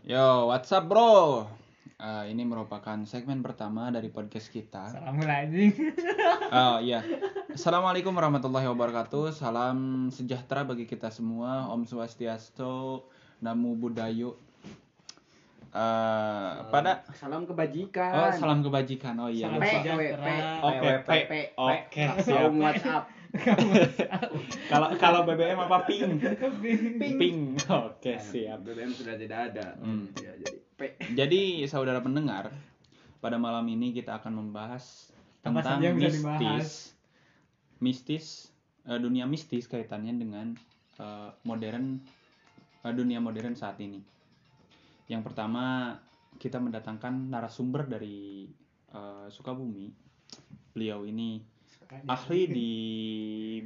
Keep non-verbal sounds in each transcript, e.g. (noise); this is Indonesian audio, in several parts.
Yo, what's up bro? Eh, ini merupakan segmen pertama dari podcast kita. Salam anjing. (laughs) Oh iya, Assalamualaikum warahmatullahi wabarakatuh. Salam sejahtera bagi kita semua. Om Swastiastu, Namo Buddhayo. Eh, pada Salam oh kebajikan. salam kebajikan. Oh iya. Salam lupa. P, sejahtera. W, P, Oke, W, P, P. P, Oke, P. siap. Kaum WhatsApp. Kalau kalau BBM apa ping? Ping. Ping. Oke, siap. BBM sudah tidak ada. Hmm. Ya, jadi P. Jadi saudara pendengar, pada malam ini kita akan membahas Apa tentang yang mistis, dibahas? mistis, eh, dunia mistis kaitannya dengan eh, modern, eh, dunia modern saat ini. Yang pertama kita mendatangkan narasumber dari eh, Sukabumi. Beliau ini ahli di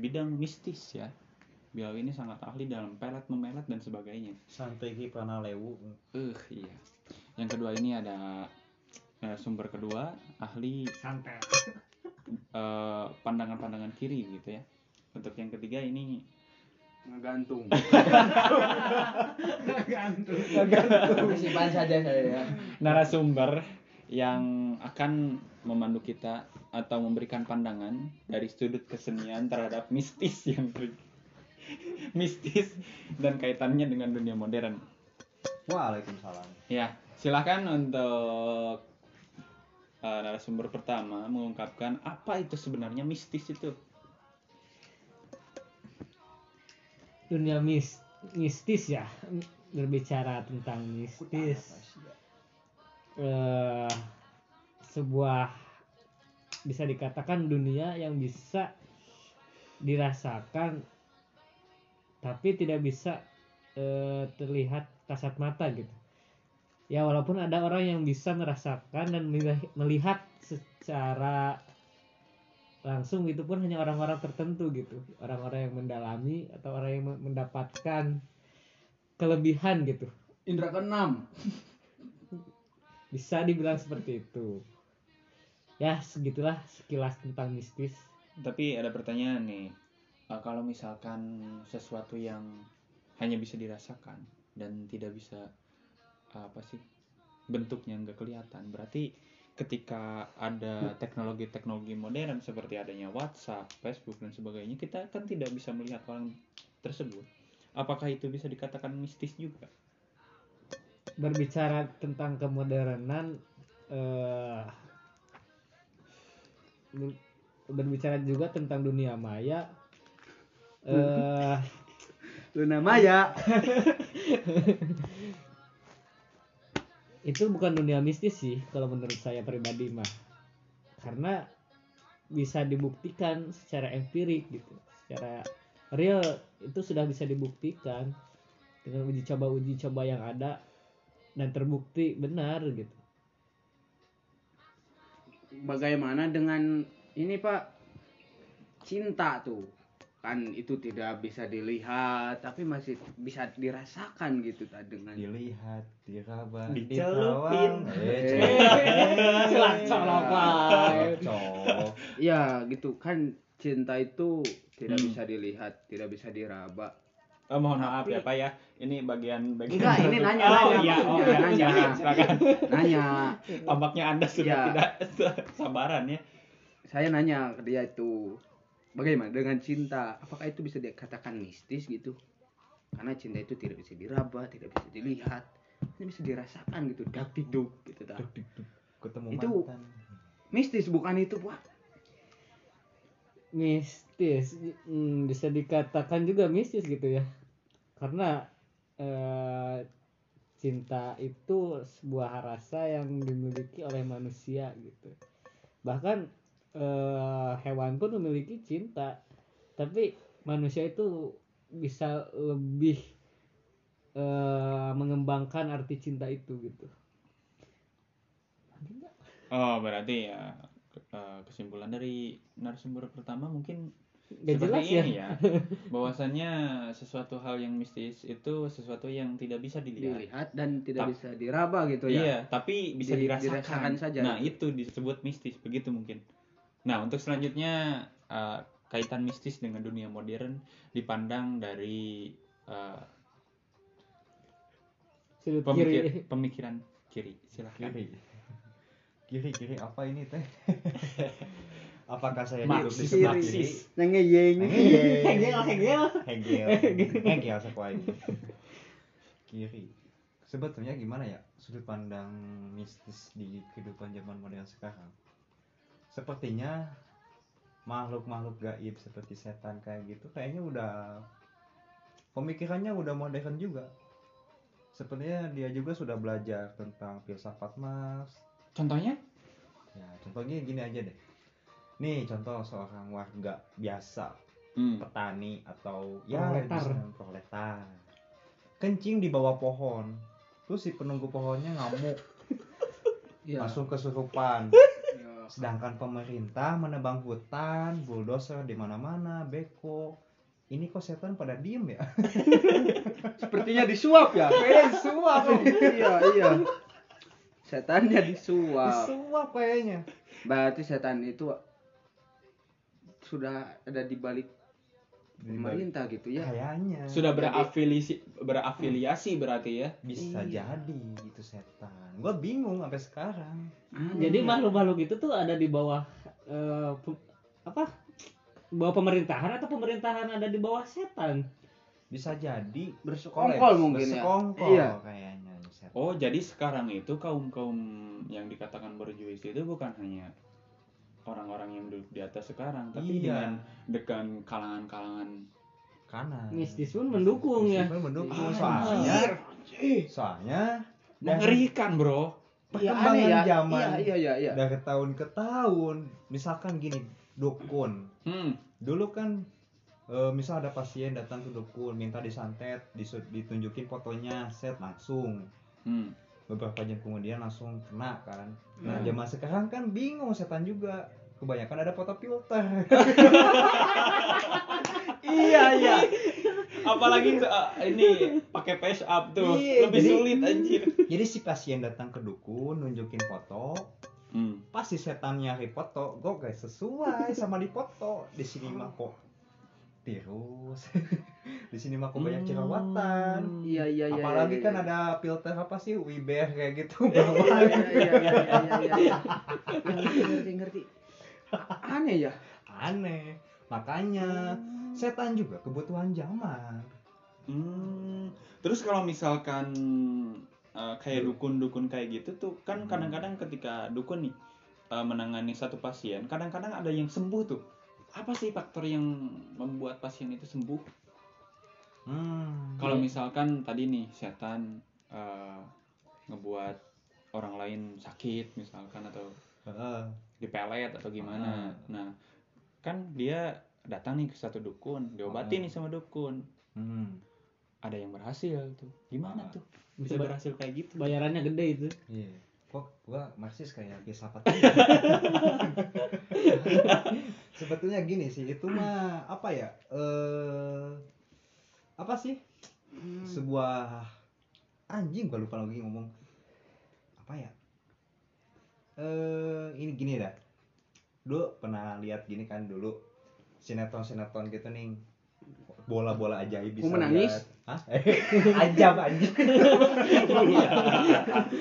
bidang mistis ya. Beliau ini sangat ahli dalam pelet memelet dan sebagainya. sampai ki lewu Eh iya. Yang kedua ini ada eh, sumber kedua ahli Santet. (laughs) eh, pandangan-pandangan kiri gitu ya. Untuk yang ketiga ini Ngegantung. Gantung. Simpan saja saya ya. narasumber yang akan memandu kita atau memberikan pandangan dari sudut kesenian terhadap mistis yang ter- (laughs) mistis dan kaitannya dengan dunia modern. waalaikumsalam Ya, silakan untuk eh, narasumber pertama mengungkapkan apa itu sebenarnya mistis itu. Dunia mis mistis ya. Berbicara tentang mistis. Eh sebuah bisa dikatakan dunia yang bisa dirasakan tapi tidak bisa eh, terlihat kasat mata gitu. Ya walaupun ada orang yang bisa merasakan dan melihat secara langsung itu pun hanya orang-orang tertentu gitu. Orang-orang yang mendalami atau orang yang mendapatkan kelebihan gitu. Indra keenam. Bisa dibilang seperti itu ya segitulah sekilas tentang mistis Tapi ada pertanyaan nih, eh, kalau misalkan sesuatu yang hanya bisa dirasakan dan tidak bisa apa sih bentuknya nggak kelihatan, berarti ketika ada teknologi-teknologi modern seperti adanya WhatsApp, Facebook dan sebagainya, kita kan tidak bisa melihat orang tersebut. Apakah itu bisa dikatakan mistis juga? Berbicara tentang kemodernan eh, ber- berbicara juga tentang dunia maya eh Luna Maya. (laughs) itu bukan dunia mistis sih kalau menurut saya pribadi mah. Karena bisa dibuktikan secara empirik gitu secara real. Itu sudah bisa dibuktikan dengan uji coba uji coba yang ada dan terbukti benar gitu Bagaimana dengan ini Pak? Cinta tuh. Kan itu tidak bisa dilihat tapi masih bisa dirasakan gitu tak dengan dilihat diraba Dicelupin. ditawan. eh (laughs) Celak cok Ya gitu kan cinta itu tidak Hmm. bisa dilihat, tidak bisa diraba. Oh, mohon maaf Tapi- ya Pak ya, ini bagian bagian. Enggak, ini nanya, Oh nanya, iya, oh iya, nanya. silakan, silakan. Nanya, Tampaknya Anda sudah Ya. tidak sabaran ya. saya nanya ke dia itu bagaimana dengan cinta? Apakah itu bisa dikatakan mistis gitu? Karena cinta itu tidak bisa diraba, tidak bisa dilihat, hanya bisa dirasakan gitu, dak diduk gitu tak. ketemu Itu- mantan Mistis bukan itu, Pak. Mistis. Hmm, bisa dikatakan juga mistis gitu ya. Karena eh, cinta itu sebuah rasa yang dimiliki oleh manusia gitu. Bahkan eh, hewan pun memiliki cinta. Tapi manusia itu bisa lebih eh, mengembangkan arti cinta itu gitu. Oh, berarti ya kesimpulan dari narasumber pertama mungkin Gak seperti jelas ya ini ya. (laughs) Bahwasannya sesuatu hal yang mistis itu sesuatu yang tidak bisa dilihat. Dilihat dan tidak Tap- bisa diraba gitu ya. Iya, tapi bisa Di- dirasakan. dirasakan saja. Nah, itu disebut mistis, begitu mungkin. Nah, untuk selanjutnya eh, kaitan mistis dengan dunia modern dipandang dari eh, sudut Pemikir, kiri pemikiran kiri silahkan kiri kiri kiri apa ini teh? (laughs) Apakah saya duduk di sebelah kiri? Yang ngeyeng hegel hegel hegel (laughs) hegel sesuai (laughs) kiri. Sebetulnya gimana ya sudut pandang mistis di kehidupan zaman modern sekarang? Sepertinya makhluk-makhluk gaib seperti setan kayak gitu kayaknya udah pemikirannya udah modern juga. Sepertinya dia juga sudah belajar tentang filsafat Marx contohnya? Ya contohnya gini aja deh. Nih contoh seorang warga biasa hmm. petani atau ya Proletar. proletar. Kencing di bawah pohon terus si penunggu pohonnya ngamuk. Iya. (laughs) langsung kesurupan. Iya. (laughs) sedangkan pemerintah menebang hutan bulldozer di mana-mana beko. Ini kok setan pada diem ya? (laughs) Sepertinya disuap ya? Kayaknya disuap iya iya setannya disuap. Disuap kayaknya. Berarti setan itu sudah ada di balik pemerintah gitu ya? Kayaknya. Sudah berafiliasi berafiliasi berarti ya? Bisa Iya. jadi itu setan. Gua bingung sampai sekarang. Jadi makhluk-makhluk itu tuh ada di bawah eh, pe- apa? Bawah pemerintahan atau pemerintahan ada di bawah setan bisa jadi bersekongkol mungkin ya. bersekongkol iya. kayaknya oh jadi sekarang itu kaum kaum yang dikatakan berjuis itu bukan hanya orang-orang yang duduk di atas sekarang tapi Iya. dengan dengan kalangan-kalangan kanan. Mistis pun mendukung ya. Mistis pun mendukung. Ah, soalnya anjir. soalnya mengerikan bro. Iya, perkembangan aneh ya. zaman iya iya iya iya. dari tahun ke tahun misalkan gini dukun. Hmm. dulu kan eh, misal ada pasien datang ke dukun minta disantet ditunjukin fotonya set langsung. Hmm. beberapa jam kemudian langsung kena kan. Nah Hmm. zaman sekarang kan bingung setan juga. Kebanyakan ada foto filter. (laughs) Iya iya. Apalagi uh, ini pakai face up tuh. Iya, lebih jadi- sulit anjir. (laughs) jadi si pasien datang ke dukun nunjukin foto hmm. pas si setan nyari foto. Kok gak sesuai sama di foto. Di sini mah kok tirus (laughs) di sini mah kok banyak Hmm. jerawatan iya iya iya apalagi iya, kan iya. ada filter apa sih wiber kayak gitu iya bawah. iya iya iya iya iya iya ngerti ngerti aneh ya? Aneh. Makanya setan juga kebutuhan zaman. Hmm. terus kalau misalkan uh, kayak dukun-dukun kayak gitu tuh kan Hmm. kadang-kadang ketika dukun nih uh, menangani satu pasien kadang-kadang ada yang sembuh tuh apa sih faktor yang membuat pasien itu sembuh hmm. kalau misalkan tadi nih setan uh, ngebuat orang lain sakit misalkan atau Heeh. dipelet atau gimana. Ah. Nah, kan dia datang nih ke satu dukun, diobati Ah. nih sama dukun. Hmm. Ada yang berhasil tuh. Gimana Ah. tuh? Bisa Bisa berhasil kayak gitu. bayarannya gede itu Iya. Kok gua marxis kayak filsafat. (laughs) Sebetulnya gini sih, itu mah apa ya? Eh apa sih? Hmm. Sebuah anjing gua lupa lagi ngomong. Apa ya? Eh ini gini dah. Dulu pernah lihat gini kan dulu sinetron-sinetron gitu nih. Bola-bola ajaib bisa Mau menangis? Hah? (laughs) ajab.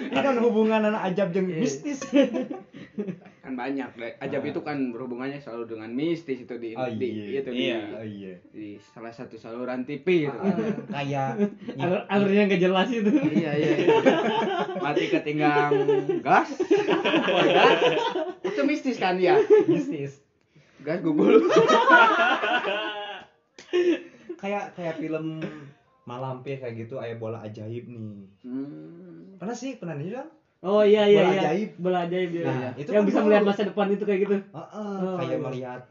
Ini kan hubungan anak ajab jeung Iya. mistis. kan banyak ajab Ah. itu kan berhubungannya selalu dengan mistis itu di, Oh, di iya. itu di, Iya. Oh iya. di salah satu saluran TV itu kan. Kayak (laughs) alur alurnya nggak jelas itu iya iya iya. mati ketinggang gas itu mistis kan ya mistis. gas gugul (laughs) Kayak kayak film Malampir kayak gitu ayah bola ajaib nih. hmm. Pernah sih pernah nih kan? oh iya iya Bola iya ajaib. bola ajaib iya, Nah, iya. itu yang kan bisa melihat masa depan itu kayak gitu Heeh, Oh, kayak iya. melihat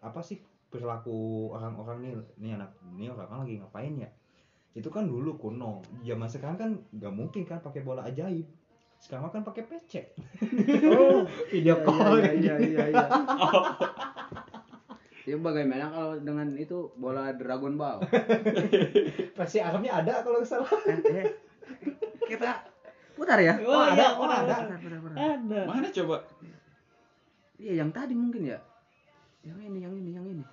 apa sih perilaku orang-orang nih nih anak ini orang lagi ngapain ya itu kan dulu kuno zaman sekarang kan nggak mungkin kan pakai bola ajaib sekarang kan pakai PC oh (laughs) video iya, call iya kayak iya gitu. iya iya (laughs) Ya bagaimana kalau dengan itu bola Dragon Ball? (laughs) versi Arabnya ada kalau salah Eh, eh, Kita putar ya? oh, ada, iya oh, ada. Putar, putar, putar. ada Mana coba? Iya yang tadi mungkin ya. Yang ini, yang ini, yang ini.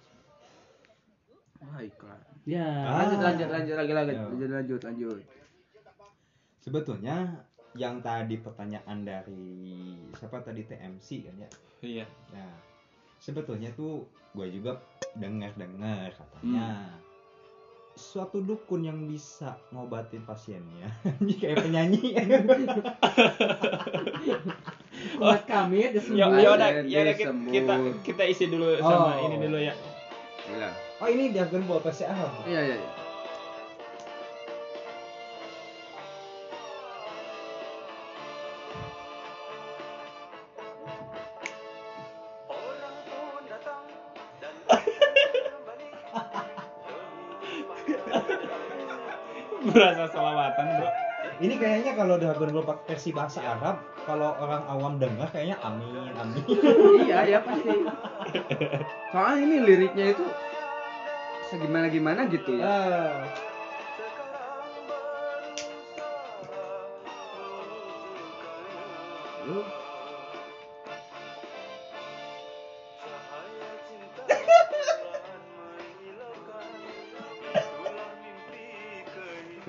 Wah iklan. ya Ah. Lanjut, lanjut, lanjut lagi, lagi, Ya. lanjut, lanjut, lanjut. sebetulnya yang tadi pertanyaan dari siapa tadi TMC kan ya iya Nah, sebetulnya tuh gue juga dengar-dengar katanya suatu dukun yang bisa ngobatin pasiennya. (laughs) Ini kayak penyanyi. (laughs) Kuat kami ya ada sembuh. ya udah ya udah kita, kita kita isi dulu sama Oh. ini dulu ya Gila. oh ini Dragon Ball Arab. Iya iya. iya. Berasa selawatan bro Ini kayaknya kalau Ball pakai versi bahasa Arab, kalau orang awam dengar kayaknya amin amin. iya ya pasti. Soalnya ini liriknya itu segimana gimana gitu ya. Ah,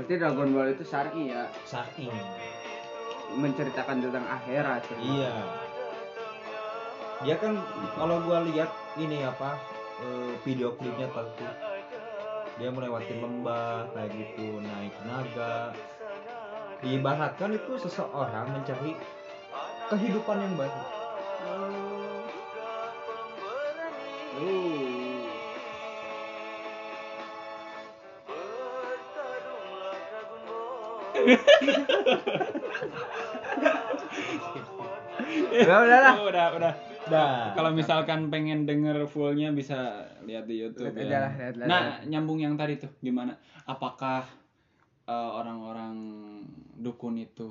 Berarti Dragon Ball itu syar'i ya, Syar'i. menceritakan tentang akhirat. Iya. Dia kan kalau gua lihat ini apa eh, video klipnya tadi dia melewati lembah kayak gitu naik naga diibaratkan itu seseorang mencari kehidupan yang baru Uh. Udah, udah lah. Oh, udah udah nah kalau misalkan pengen denger fullnya bisa lihat di YouTube Lihat ya. lah, lihat, lihat, nah lihat. nyambung yang tadi tuh gimana apakah eh, orang-orang dukun itu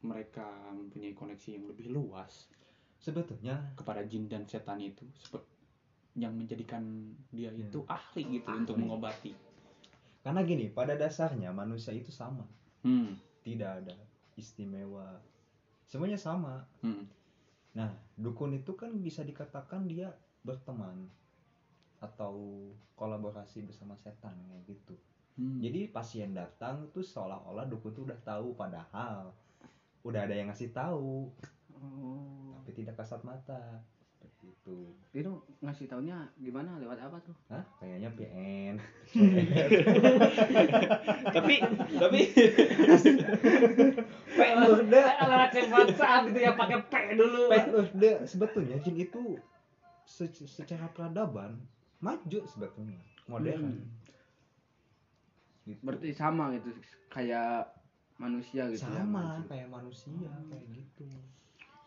mereka mempunyai koneksi yang lebih luas sebetulnya kepada jin dan setan itu yang menjadikan dia Ya. itu ahli gitu untuk Ahli. mengobati karena gini pada dasarnya manusia itu sama hmm. tidak ada istimewa semuanya sama Hmm. Nah, dukun itu kan bisa dikatakan dia berteman atau kolaborasi bersama setan kayak gitu. Hmm. Jadi pasien datang tuh seolah-olah dukun tuh udah tahu padahal udah ada yang ngasih tahu Oh. tapi tidak kasat mata. Seperti itu. Ngasih taunya gimana lewat apa tuh? Hah? Kayaknya PN. (laughs) tapi tapi (laughs) P urde. Alat WhatsApp gitu ya pakai P dulu. P urde. Sebetulnya jin itu se- secara peradaban maju sebetulnya modern. Hmm. Gitu. Berarti sama gitu kayak manusia gitu ya. sama manusia. kayak manusia kayak gitu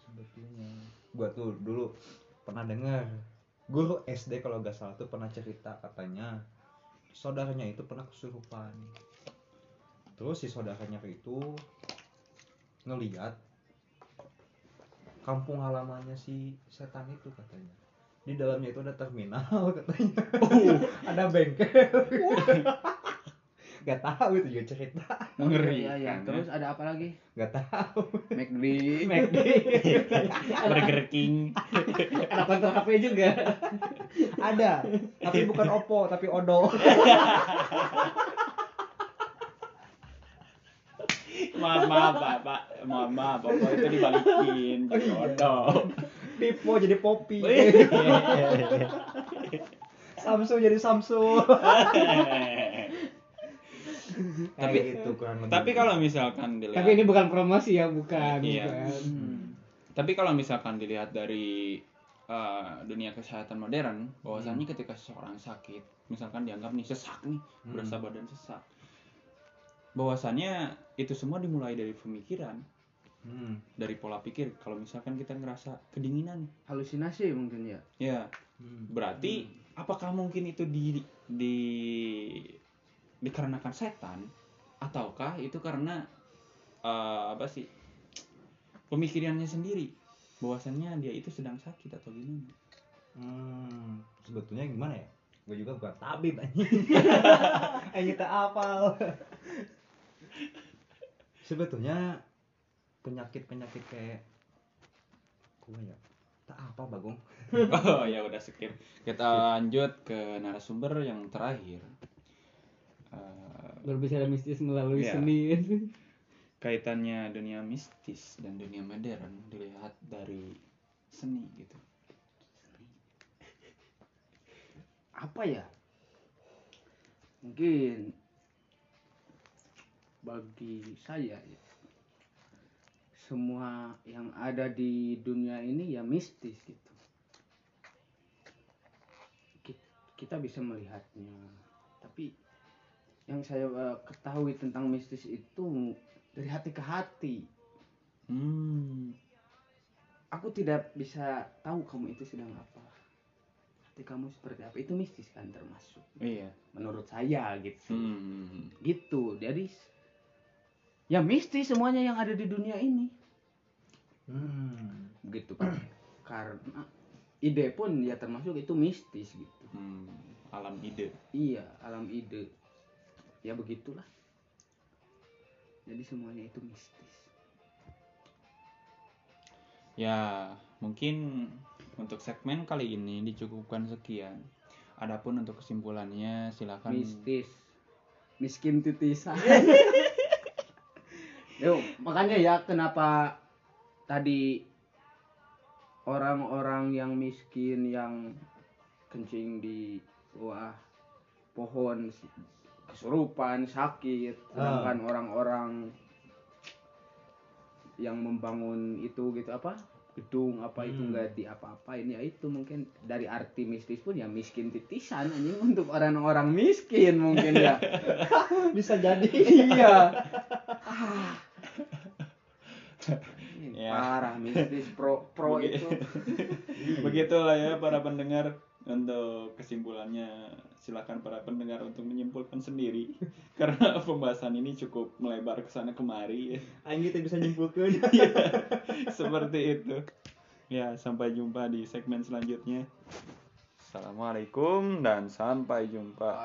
sebetulnya gua tuh dulu pernah dengar. Guru SD kalau gak salah tuh pernah cerita katanya saudaranya itu pernah kesurupan. Terus si saudaranya itu ngeliat kampung halamannya si setan itu katanya. Di dalamnya itu ada terminal (laughs) katanya. (laughs) Ada bengkel gak tahu itu juga cerita ngeri Iya, iya. Terus ada apa lagi? gak tahu McD. (laughs) McD (laughs) Burger King Ada kontrol HP juga. ada tapi bukan Oppo tapi Odo (laughs) maaf maaf pak pak maaf maaf pak itu dibalikin Oh, iya. Jodoh. Pipo jadi Poppy Iya. Samsung jadi Samsung Tapi- gitu kurang lebih tapi kalau misalkan dilihat Tapi ini bukan promosi ya, bukan. Iya. bukan. Hmm. tapi kalau misalkan dilihat dari eh, dunia kesehatan modern bahwasannya ketika seseorang sakit misalkan dianggap nih sesak nih Hmm. berasa badan sesak bahwasannya itu semua dimulai dari pemikiran Hmm. dari pola pikir kalau misalkan kita ngerasa kedinginan Halusinasi mungkin ya. ya Hmm. berarti apakah mungkin itu di di dikarenakan setan ataukah itu karena eh, apa sih pemikirannya sendiri bahwasannya dia itu sedang sakit atau gimana Hmm, sebetulnya gimana ya? Gue juga bukan tabib anjing. (laughs) Anjing tak apal. sebetulnya penyakit-penyakit kayak gue ya tak apa bagong. (laughs) oh ya udah skip kita lanjut ke narasumber yang terakhir Eh, Berbicara mistis melalui Iya. seni. kaitannya dunia mistis dan dunia modern dilihat dari seni gitu apa ya mungkin bagi saya ya, semua yang ada di dunia ini ya mistis gitu Ki- kita bisa melihatnya tapi yang saya eh, ketahui tentang mistis itu dari hati ke hati. Hmm. Aku tidak bisa tahu kamu itu sedang apa. Hati kamu seperti apa. Itu mistis kan termasuk. Iya. Menurut saya gitu hmm gitu. Jadi ya mistis semuanya yang ada di dunia ini. Hmm. begitu pak. (clears throat) Karena ide pun ya termasuk itu mistis gitu. Hmm, alam ide. Iya alam ide ya begitulah jadi semuanya itu mistis Ya, mungkin untuk segmen kali ini dicukupkan sekian. Adapun untuk kesimpulannya silakan. mistis miskin titisan (laughs) Yo, makanya ya kenapa tadi orang-orang yang miskin yang kencing di bawah pohon kesurupan sakit. Sedangkan orang-orang yang membangun itu gitu apa gedung apa itu Hmm. enggak di apa-apain ya itu mungkin dari arti mistis pun ya miskin titisan anjing. Untuk orang-orang miskin mungkin ya. (laughs) Bisa jadi. Iya. Ah. (laughs) Ini Ya. parah mistis pro pro itu. (laughs) Begitulah ya para pendengar untuk kesimpulannya silakan para pendengar untuk menyimpulkan sendiri (laughs) karena pembahasan ini cukup melebar ke sana kemari (laughs) Aing kita bisa nyimpulkan (laughs) Iya, seperti itu. Ya, sampai jumpa di segmen selanjutnya. Assalamualaikum dan sampai jumpa.